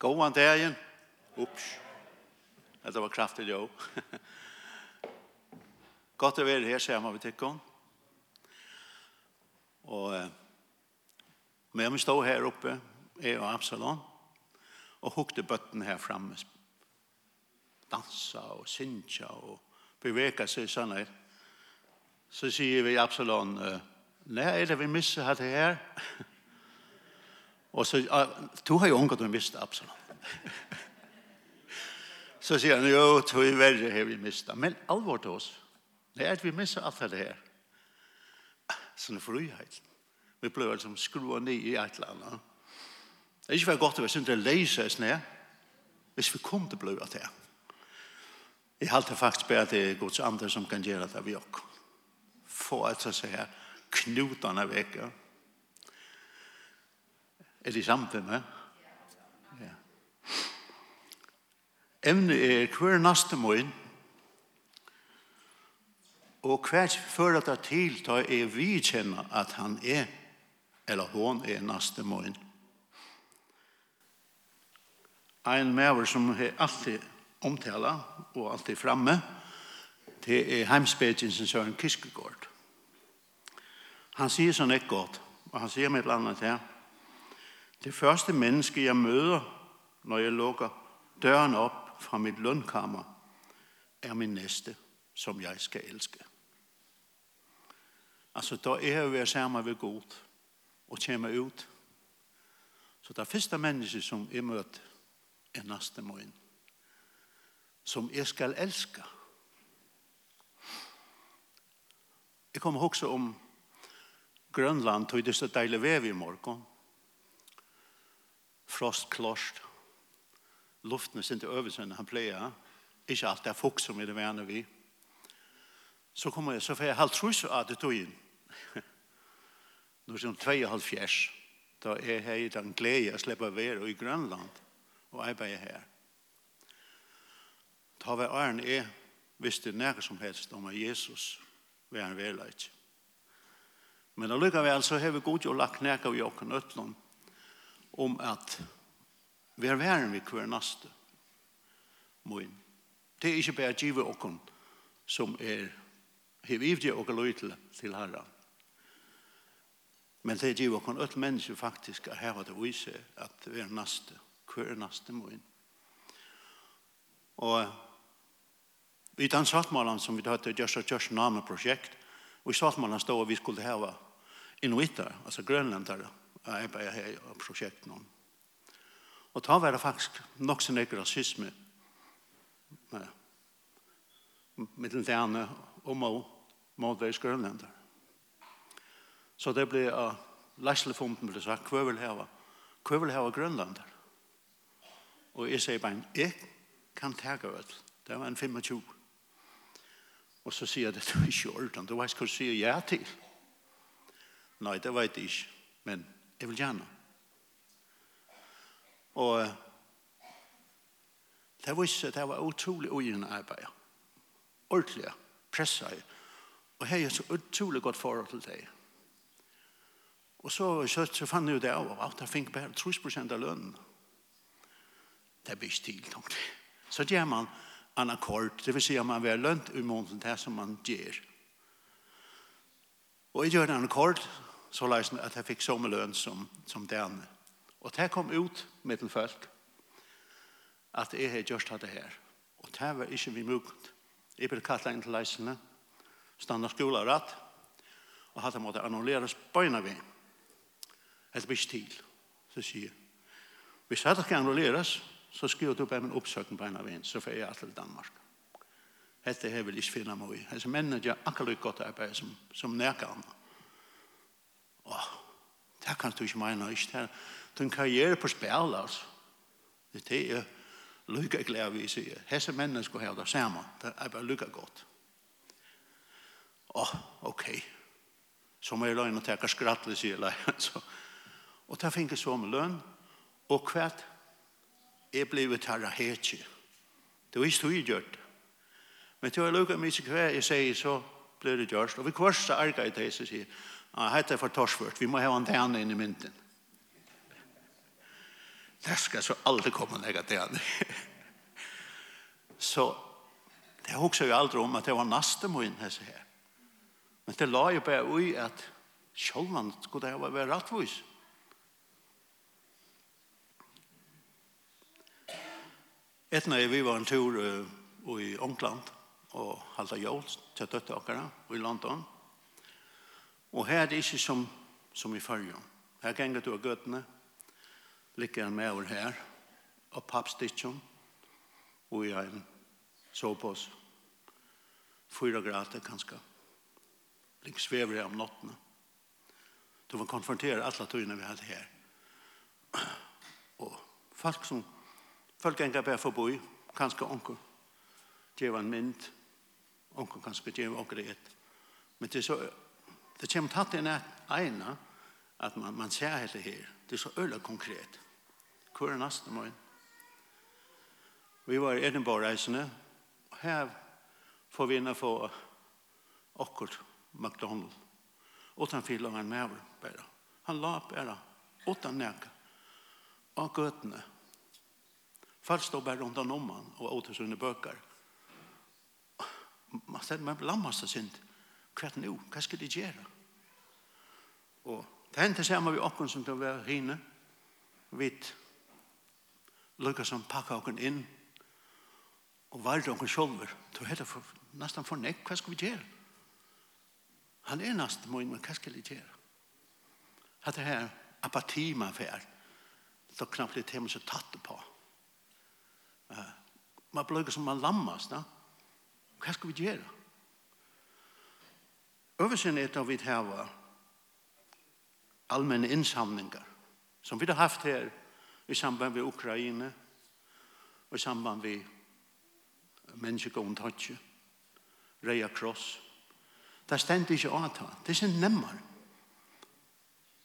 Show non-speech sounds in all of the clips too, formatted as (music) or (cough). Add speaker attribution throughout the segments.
Speaker 1: Gåan dagen. Ups. Det var kraftigt jo. (laughs) Godt å være her, sier man ved tikkene. Og men jeg må stå her oppe, jeg og Absalon, og hukte bøtten her framme. Dansa og synsja og beveka seg sånn her. Så sier vi Absalon, nei, er det vi misser her til her? (laughs) Og så du har jo ångat och miste Absalom. så sier han, jo, tog er verre har vi miste. Men alvor til oss, det er at vi missar alt det her. Sånn er frihet. Vi blir som skruva ner i et eller annet. Det er är inte för gott att vi inte leise oss ned, Hvis vi kom til blod av det. Jeg halte faktisk bare at det er Guds andre som kan gjøre det vi også. Få et så sier knutene vekker. Er det samme med? Ja. Emne er hver neste morgen og hver fører det til da er vi kjenner at han er eller hon er neste morgen. Ein maver som er alltid omtala og alltid framme det er heimspedjensen Søren Kiskegård. Han sier sånn ikke godt og han sier med et eller annet her Det første menneske, jeg møder, når jeg lukker døren op fra mit lønkammer, er min næste, som jeg skal elske. Altså, da er vi sammen ved Gud og kommer ut. Så det første menneske, som jeg møter, er næste morgen, som jeg skal elske. Jeg kommer også om Grønland, tog det så deilig vev i morgen frostklosht, luften er sint øvelse enn han pleier, ikke alt det er folk som er det vene vi. Så kommer jeg, så får jeg halvt trus av det tog inn. (laughs) Nå er det tvei og halv fjers. Da er jeg den glede å slippe være i Grønland og arbeide her. Ta hver æren er, hvis det er nærke som helst om Jesus, vil en vela. Men allikevel så har vi god jo lagt nærke av åkken øtlånd om at vi er væren vi hver neste moin. Det er ikke bare givet okken som er hivivdige og løytle til herra. Men det er givet okken øtt mennesker faktisk er her det vise at vi er neste, hver neste moin. Og i den sattmålen som vi tar til Gjørsa og Name-prosjekt, og i sattmålen stod vi skulle heva inuitar, altså grønlandare, Jeg arbeidet her i prosjekten. Og da var det faktisk nok så nøyre rasisme med den og må målveis grønlander. Så det ble av uh, Læslefonden ble sagt, hva vil hava? Hva vil hava grønlander? Og jeg sier bare, jeg kan tega ut. Det var en 25. Og så sier jeg, det er ikke ordentlig. Du vet hva du sier ja til. Nei, det vet jeg ikke. Men Jeg vil gjerne. Og det visste at det var utrolig ugjen arbeid. Ordentlig pressa i. Og jeg har så utrolig godt forhold til det. Og så, så, så fann jeg jo det av at jeg fikk bare 30 av lønnen. Det blir ikke til, tenkte jeg. Så gjør man en akkord, det vil si at man vil ha lønt i måneden det som man gjør. Og jeg gjør en akkord, så lærte at jeg fikk samme løn som, som denne. Og det kom ut med til folk at jeg har gjort det her. Og det var ikke vi mulig. Jeg ble kattet inn til leisene, standa skola rett, og hadde måttet annullere spøyene vi. Et visst til, så sier jeg. Hvis dette kan annulleres, så skriver du på min oppsøkning på en av en, så får jeg til Danmark. Dette her vil jeg ikke finne meg i. Disse mennene gjør akkurat godt arbeid som, som nærkene. Åh, det kan du ikke mene, ikke det. Den karriere på spil, altså. Det er jo lykke glede vi sier. Hese mennene mennesker ha det samme. Det er bare lykke godt. Åh, ok. Så må jeg løgn og takke skrattelig, sier jeg. Og det finner jeg så med lønn. Og kvart, jeg ble ut her av hetje. Det var ikke du gjort. Men til jeg lukket mye kvart, jeg sier så, blir det gjørst. Og vi kvarsa arga i det, så sier, ah, heit er for torsvørt, vi må ha en tjene inn i mynten. Det skal så aldri komme nega tjene. (laughs) så det husker jo aldri om at det var naste min, hese her. Men det la jo bare ui at sjålvan skulle det være rattvis. Etna vi var en tur uh, i Ångland, og halda jól til døtte okkara i London. Og her er det ikke som, som i fyrjo. Her ganger du av gøtene, ligger han med over her, og pappstitjon, og i en sovpås, fyra grader kanskje. Ligger svever jeg om nottene. Du var konfronteret alle tøyene vi hadde her. Og folk som, folk ganger bare forbi, kanskje onker, det var en mynd, onker kan spetjeva onker et. Men det er så, det kommer tatt inn et ene, at man, man ser hele her. Det er så øyla konkret. Hvor er neste morgen? Vi var i Edinburgh-reisene, og her får vi inn å få akkurat McDonald. Åttan fylla han med bare. Han la bare, åttan næka, av gøtene. Falstå bare rundt om han, og åter sine bøker man sted man lammar seg synd. Hva er nu, hva skal de gjøre og det hendte samme vi okken som det var hine vi lukka som pakka okken inn og varde okken sjolver det var for, nesten for nek hva skal vi gjøre han er nesten min, men hva skal de gjøre at det her apati man fer så knappt det hemmet så tatt på uh, man blir som man lammas da? Hva skal vi gjøre? Øvelsen er at vi har allmenne innsamlingar som vi har haft her i samband med Ukraina og i samband med menneskegående tøtje, reia kross. Det er stendt ikke å ta. Det er sin nemmer.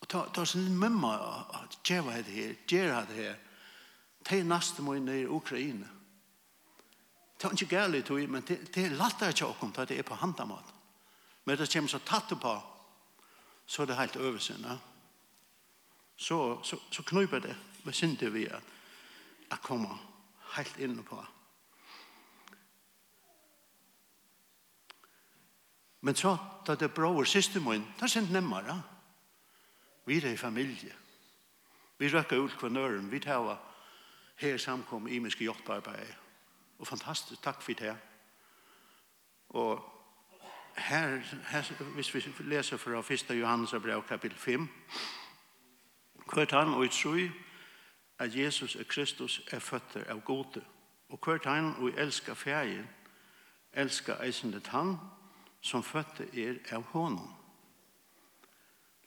Speaker 1: Og ta, ta sin nemmer å gjøre det her, gjøre det her. Det er neste inn i Ukraina. Det er ikke gærlig men det, det er lettere ikke å komme det er på handamat. Men det kommer så tatt på, så er det helt øversynet. Så, så, så knyper det, men synder vi at jeg kommer helt inn på. Men så, da det bror siste mån, det er sent nemmere. Vi er i familie. Vi røkker ut kvarnøren, vi tar her samkommet i menneske hjelpearbeid Og fantastisk, takk for det. Og her, her hvis vi leser fra 1. Johannes brev kapitel 5, hvert han og utsøy at Jesus er Kristus er føtter av gode. Og hvert han og elsker ferien, elsker eisendet han som føtter er av honom.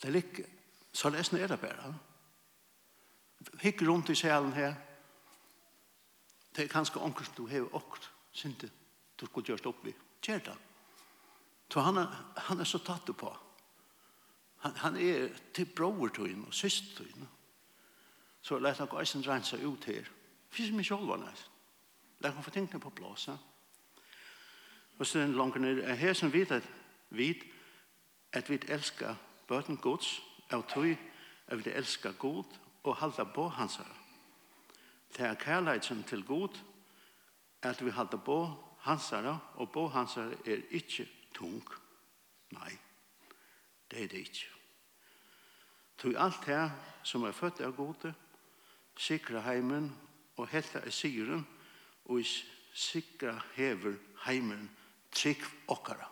Speaker 1: Det er ikke, så det er det bare. Hikk rundt i selen her, Det er kanskje onker som du hever okt, synte, du skulle gjørst opp i Kjer det. Så han er, han er så tatt på. Han, han er til bror til og syst til Så lett han eisen rense ut her. Fysi min sjolva næs. Lett han få tingene på plass. Og så er det langt ned. Er her som vet at vi at vi elskar bøten gods av tog at vi elskar god og halda på hans herre. Det er kærleidsen til god at vi hadde på hansara, og på hansara er ikke tung. Nei, det er det ikke. Tog alt det som er født av gode, sikra heimen og helta er syren, og sikra hever heimen trygg okkara.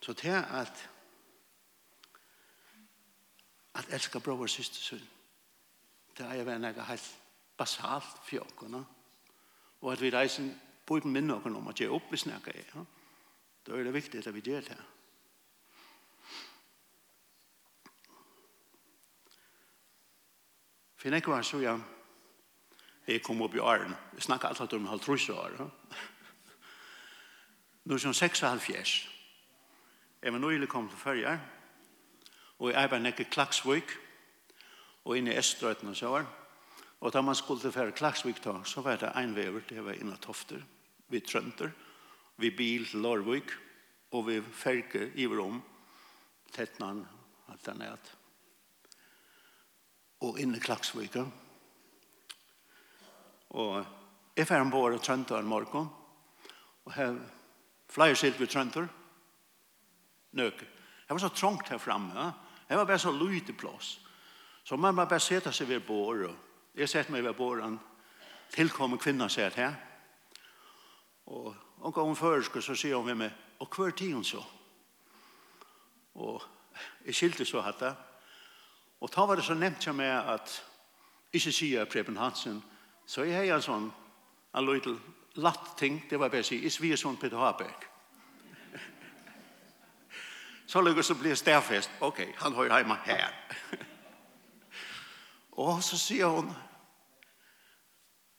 Speaker 1: Så det er at at elska bror og syster sønn Det er jeg vært noe helt basalt for åkene. Og at vi reisen burde minne åkene om at jeg oppe snakker jeg. Ja? Da er det viktig at vi gjør det. For jeg var så jeg jeg kom opp i åren. Jeg snakker alltid om halv trus år. Nå som 6,5 Jeg var nøylig kom til førjer, og jeg arbeider nekker Klaksvøk, og inne i Estrøyten og så Og da man skulle til færre Klagsvik da, så var det en vever, det var inne Tofter, vi Trønter, vi bil til Lorvik, og vi ferge i Rom, Tettnan, alt den er Og inne Klagsvik Og jeg færre en båre Trønter en morgen, og her flere skilt vi Trønter, nøk. Det var så trångt her framme, ja? det var bare så lite plass. Så man må bare sette seg ved båret. Jeg sette meg ved båret. Tilkommer kvinner sier her. Og en gang før så sier hun med meg, og hver tid hun så. Og jeg skilte så hatt det. Og da var det så nevnt jeg med at ikke sier Preben Hansen, så jeg har en sånn, en liten latt ting, det var bare å si, jeg svier sånn Peter Habeck. (laughs) så lukker så blir det stærfest. Ok, han hører hjemme her. Og så sier hun,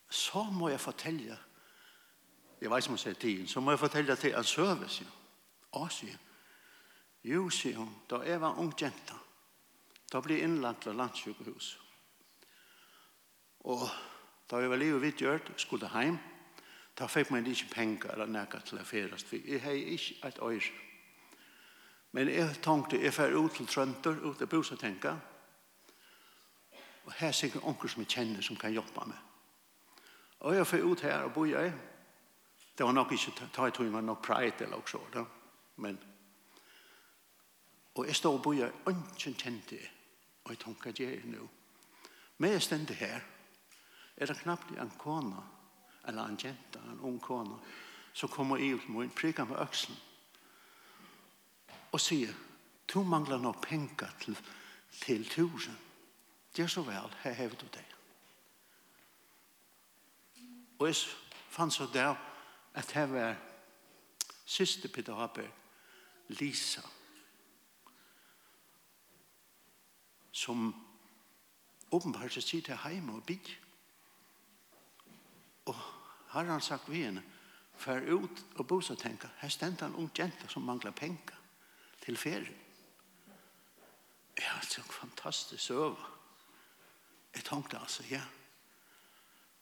Speaker 1: så må jeg fortelle, jeg vet som hun sier tiden, så må jeg fortelle til en service, sier. Og sier hun, jo, sier hun, da jeg var ung jenta, da ble jeg innlagt til landsjukehus. Og da jeg var livet vidtgjørt, skulle jeg hjem, da fikk man ikke penger eller nækka til å ferast, for jeg har ikke et øyre. Men jeg tenkte, jeg fer ut til Trønder, ut til Bosa, tenker jeg, her er sikkert onker som jeg kjenner som kan hjelpe meg. Og jeg får ut her og bor jeg. Det var nok ikke ta i tog, men nok pride eller også. Da. Men, og jeg stod og bor jeg, ønsken kjente jeg. Og jeg tenker jeg er nå. Men jeg stendte her. Er det knappt en kona, eller en jenta, en ung kona, så kommer i ut med en prikk med øksen og sier, du mangler nok penger til, til tusen. Gjør så vel, her hever du deg. Og jeg fann så der at her var syster Peter Haber, Lisa, som åpenbart så til hjemme og bygg. Og har han sagt vi henne, fer ut og bosa tenka, her stendte han ung jente som manglar penka til ferien. Ja, det er en fantastisk søvn. Jeg tenkte altså, ja.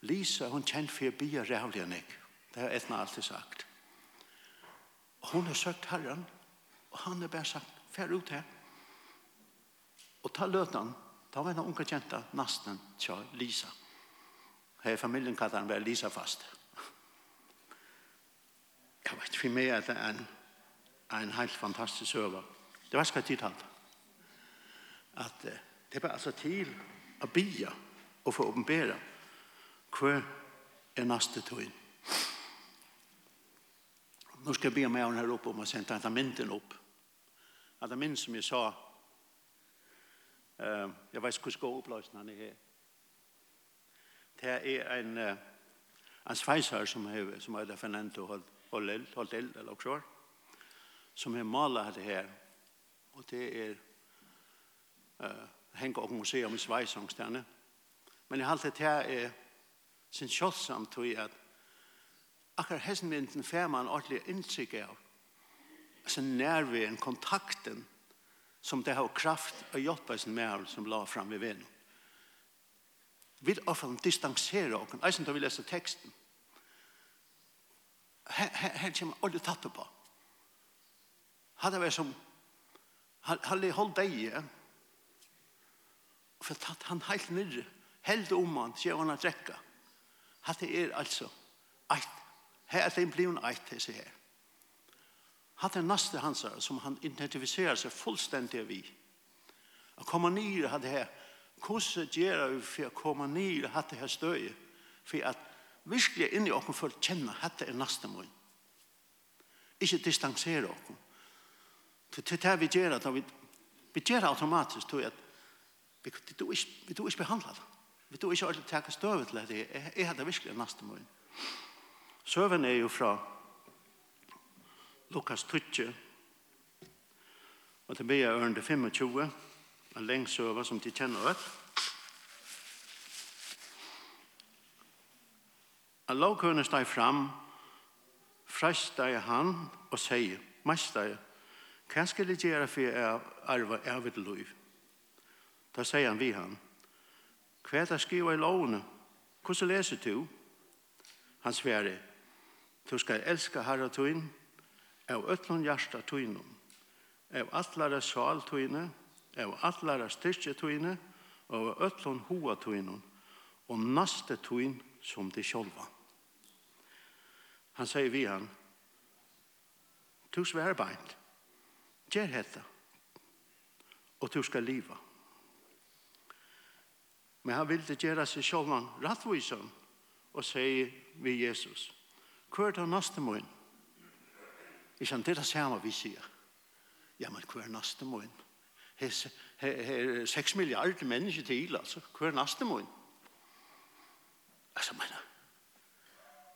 Speaker 1: Lisa, hun kjent for jeg blir rævlig enn jeg. Det har Edna alltid sagt. Og hun har søkt Herren, og han har bare sagt, fær ut her. Og ta løtene, da var en unge kjenta, nesten, tja, Lisa. Her i familien kallar han bare Lisa fast. Jeg vet, for meg er det en, en helt fantastisk øver. Det var skal jeg tid halte. At det var altså til, å bia og få åpenbæra hva er neste tøyen. Nå skal jeg be meg her oppe om å sende atamentet opp. At det minst som jeg sa, uh, jeg vet ikke hvordan oppløsene han er her. Det er en, uh, en sveiser som, er, som er heter Fernando Holdel, eld eller også, som har malet det her. Og det er uh, henger opp museum i Sveisongsterne. Men jeg har alltid til er sin kjølsamt til at akkurat hessen vinden fer man ordentlig inntrykk av altså nærværen, kontakten som det har kraft og hjelpe sin mer som la fram i vennen. Vi vil ofte distansere oss, eisen da vi leser teksten. Her, her, her kommer alle tatt på. Hadde vært som, hadde holdt deg, For tatt han heilt nirre, held om han, sier han at rekka. Hatt det er altså, eit, her er det en blivun eit, hese her. Hatt det naste hans som han identifiserer seg fullstendig vi. Å komme nir hatt det her, hvordan gjør vi for å komme nir hatt det her støy, for at virkelig inni okken for å kjenne hatt det er naste mun. Ikke distansere okken. Til det vi gjør, vi gjør automatisk, tror jeg Vi du ikke, vi du ikke behandla det. Vi du ikke ordentlig takke støvet til det. Jeg hadde virkelig en neste morgen. Søven er jo fra Lukas Tutje og til Bia Ørende 25 en lengst søve som de kjenner ut. En lovkønne steg fram fresteg han og sier mesteg hva skal jeg gjøre for jeg arve evigt liv? Da sier han vi han, hva er det skriva i lovene? Hvordan leser du? Han sverer, du skal elska herre tøyen, av øtlån hjärsta tøynum, av atlare sal tøyene, av atlare styrke tøyene, og av ötlun hoa tøynum, og naste tuin som de sjolva. Han sier vi han, du sver beint, gjer hetta, og du skal liva. Men han ville gjøre seg selv rettvisom og sier vi Jesus. Hva er det neste mån? Ikke han, det er det samme vi sier. Ja, men hva er neste mån? Her er 6 milliarder mennesker til, altså. Hva er neste mån? Altså, men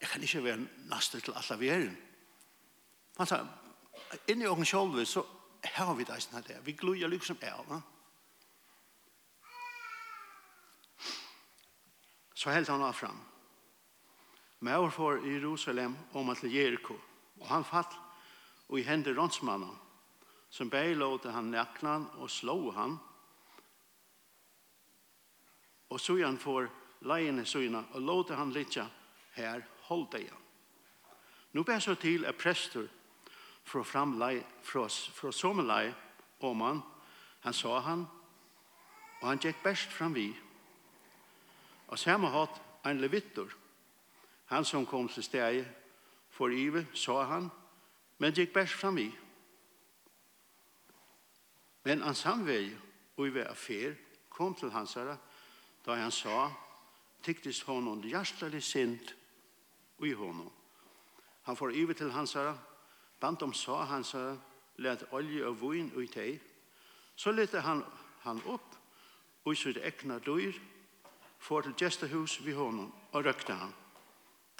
Speaker 1: jeg kan ikke være neste til alle vi er. sa, inni åken selv så har vi det sånn her. Vi gluer liksom er, va? Ja? Så helt han av fram. Maur for i Jerusalem om at Jericho. Og han fall og i hender rånsmannen som beilåte han naknan og slå han. Og så han for leiene søgna og låte han litja her holde igjen. Nu ber så till att präster från framlej fra, fra sommerlei, om han han sa han och han gick best fram vi Og samme hatt en levittor. Han som kom til stedet for ive, sa han, men gikk bærs fram i. Men han samvei og i affær kom til hans herre, da han sa, tyktes honom hjertelig sint og i honom. Han får ive til hans herre, bant om sa hans herre, let olje og vun ut i. Så lette han, han opp og i sitt ekna dyr, for til gestahus vi honom og røkte han.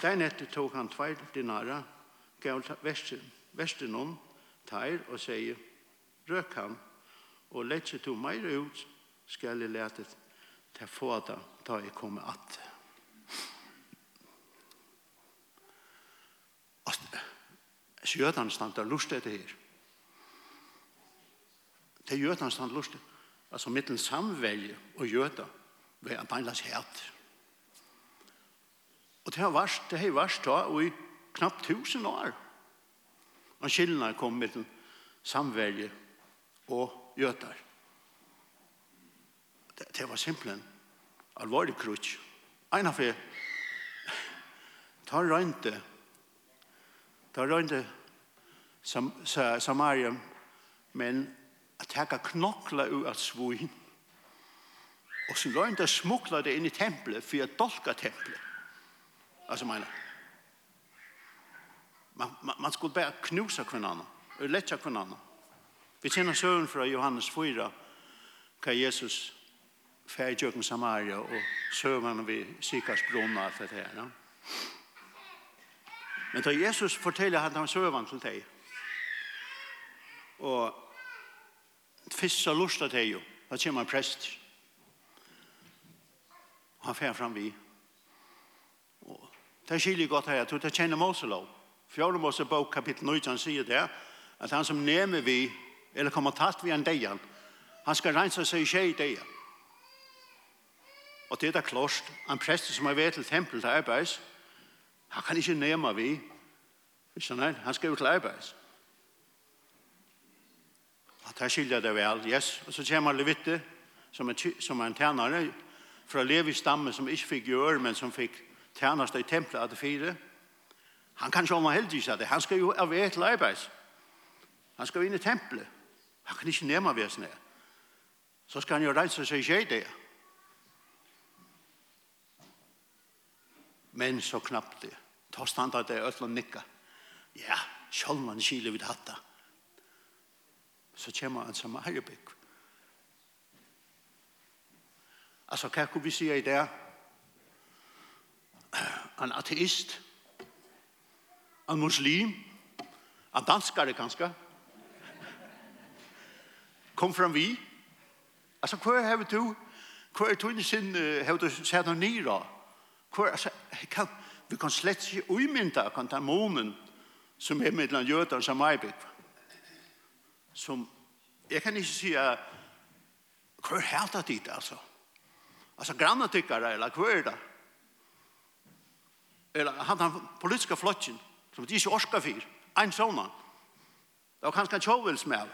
Speaker 1: Dernetter tog han tveir dinara, gav verstenon, teir og sier, røk han, og lett seg to meir ut, skal jeg lete til få da, da jeg kommer at. Sjødan stand der lust etter her. Det er jødan stand lust, altså mittlen samvelje og jødan ved en beinlas hæt. Og det har vært, det har vært da, og i knapt tusen år. Og skillene kom mellom samverje og gjøter. Det, det var simpelthen alvorlig krutsk. En av det tar røynte tar røynte sam, sa, Samaria men at hekka knokla ut av svin Og så løgn der smukler det inn i tempelet for jeg dolka tempelet. Altså, mener man, man, man skulle bare knusa hverandre, og letja hverandre. Vi kjenner søvn fra Johannes 4, hva Jesus fer i Jøkken Samaria, og søvn vi Sikars brunna for det her. Ja. Men da Jesus forteller at han søvn til deg, og fissa så lustet deg jo, da kommer prester, han fer fram vi. Og det er skilig godt her, jeg tror det kjenner Moselov. Fjord Mosebok kapittel 19 sier det, at han som nemer vi, eller kommer tatt vi en dejan, han skal rensa seg i tjei dejan. Og det er klost, en prest som er ved til tempel til arbeids, han kan ikke nema vi, ikke nei, han skal jo til arbeids. At her skiljer det vel, yes. Og så kommer Levitte, som er, som er en tjenere, fra Levi stammen som ikke fikk gjøre, men som fikk tjeneste i tempelet av det fire. Han kan ikke om han heldig seg det. Han skal jo av et arbeids. Han skal inn i tempelet. Han kan ikke nema ved sånn Så skal han jo reise seg ikke det. Men så knappt det. Ta stand at det er øtla nikka. Ja, sjølv man kile vid hatta. Så kommer han som er. Altså, hva kan vi si i det? En ateist, en muslim, en danskare kanskje? kom fram vi. Alltså, vad har du? Vad är du sin, har du sett noe nyr da? Hva er, alltså, kan, vi kan slett ikke umynda kan ta månen som är mellan jötar och samarbete. Som, jeg kan inte säga, vad är det dit alltså? Alltså grannar tycker eller hva är det? Eller han har politiska flotten som de ikke orsker for, En sånna. Det var kanskje en tjovelsmäv.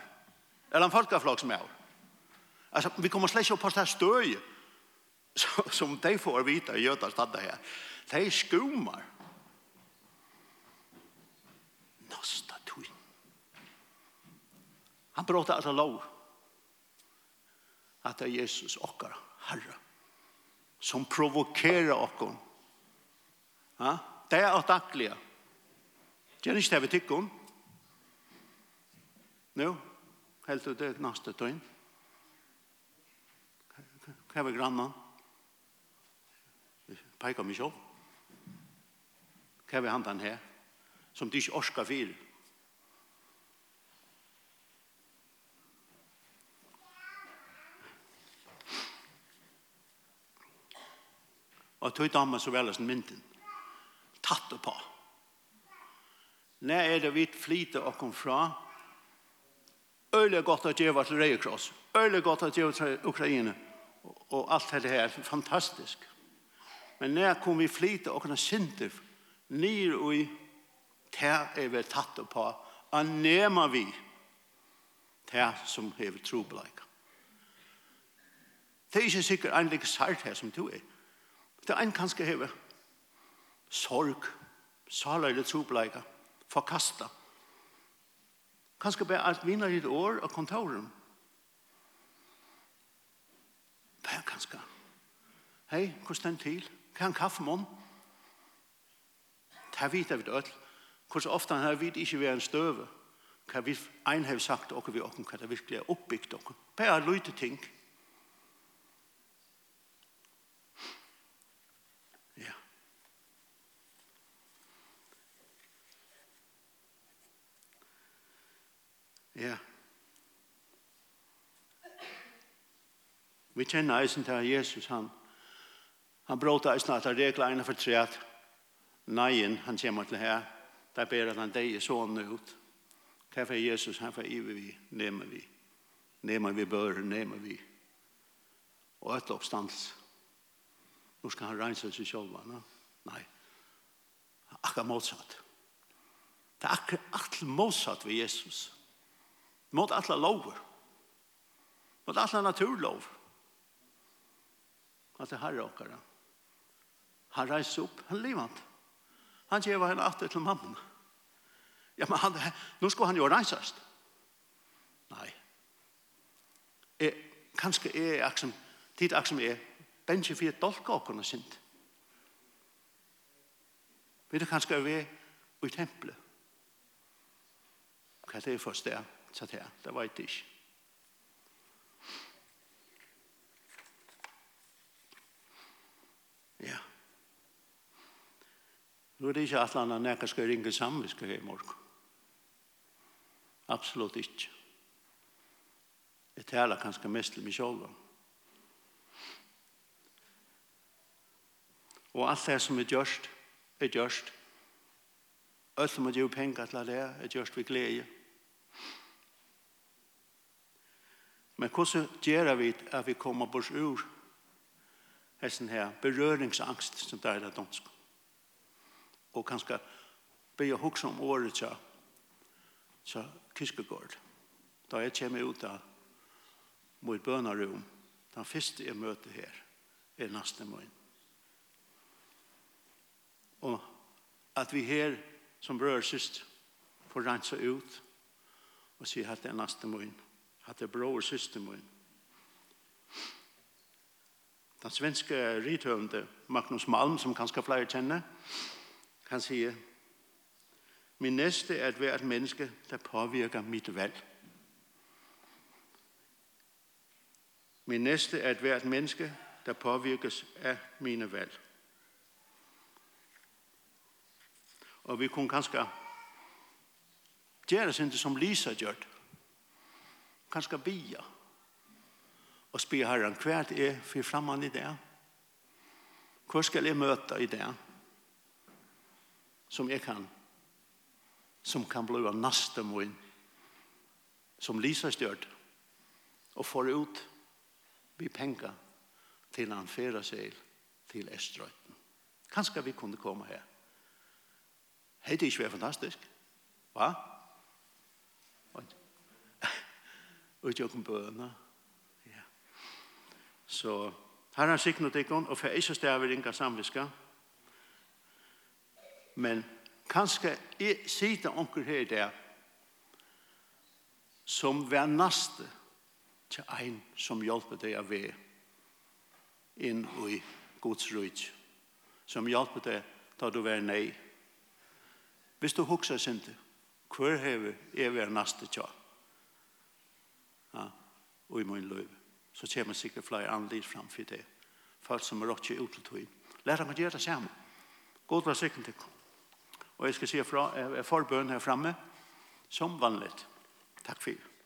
Speaker 1: Eller en folkaflagsmäv. Alltså vi kommer släcka upp på det här (laughs) som de får vite i Götastadda här. De skumar. Nåsta tog. Han pratar alltså lov. Att det er Jesus och herre som provokerer oss. Ja? Det er at ackliga. Det er ikke det vi tykker om. Nå, helt ut det neste tøyn. Hva er vi grannan? Peika mig sjå. Hva er vi handan her? Som de ikke orskar fyrir. Og tog damer så vel som mynden. Tatt og på. Når er det vi flyter og kom fra, øyelig godt at jeg var til Røyekross, øyelig godt at jeg var til Ukraina, og alt dette her, fantastisk. Men når kom vi flyter og kunne synte, nyr og i, der er vi tatt og på, anema vi, der som hever trobeleik. Det er ikke sikkert anlegg sart her som du er. Det er en kanskje heve. Sorg, saler eller trobleika, forkasta. Kanskje bare alt vinner i et år og kontoren. Det er kanskje. Hei, hvordan er det til? Kan kaffe mån? Det er vidt av det ødel. Hvordan ofte har vi ikke vært en støve. Hva vi en har sagt og vi åkken, hva det virkelig er oppbygd dere. Bare lytte ting. Bare Ja. Vi kjenner eisen til Jesus, han, han bråta eisen at det regler ene for tre at neien, han kommer til her, der ber at han deg er sånn ut. Hva er Jesus, han får iver vi, nemer vi, nemer vi bør, nemer vi. Og et oppstandelse. Nå skal han rensa seg selv, no? nei. Akkurat motsatt. Det er akkurat motsatt ved Jesus mot alla lover. Mot alla naturlov. Att det här råkar han. Han reiser upp, han levant. Han ger henne åter till mamman. Ja, men han, nu ska han ju reisast. Nej. Eh, kanske är jag som, tid jag som är bensje för ett dolka och kunna synd. Vi det kanske är vi i templet. Hva er det første er? Så det, det var ikke ikke. Ja. Nå er det ikke at han har nekka skal ringe sammen vi skal i morgen. Absolutt ikke. Jeg taler kanskje mest til meg selv. Og alt det som er gjørst, er gjørst. Alt som er gjør penger til det, er gjørst vi gleder. Men hvordan gjør vi at vi kommer bort ur hessen her berøringsangst som det er det dansk? Og kanskje be å huske om året til, til Kiskegård. Da jeg kommer ut av mot bønarum, den første jeg møter her, er neste morgen. Og at vi her som brører sist får rense ut og si at det er neste morgen at det er bror syster min. Den svenske rithøvende Magnus Malm, som kanskje flere kjenner, kan sige, min neste er et hvert menneske, der påvirker mitt valg. Min neste er et hvert menneske, der påvirkes af mine valg. Og vi kunne kanskje gjøre det som Lisa gjorde kanskje bia, og spyr herren, hva er det for fremman i det? Hva skal jeg møte i det? Som jeg kan, som kan bli av neste min, som Lisa stjørt, og får ut vi penka til han færa seg til Estrøyten. Kanskje vi kunne komme her. Hei, det er ikke fantastisk. Hva? Hva? og ikke åkken bøna. Ja. Så her har siknet ikon, og for ikke staver inga samviska. Men kanskje jeg sier onker her i det som vær naste til ein som hjelper deg av vei inn i Guds rujt, som hjelper deg da du vær nei. Hvis du hukser sin sinte, hver hever er vær naste til og i min liv, så kommer sikkert flere anlid framfor det. Folk som er ikke ut til tog. Lære meg å gjøre det samme. God var sikkert til. Og jeg skal si fra, jeg er forbøn her framme, som vanligt. Takk for det.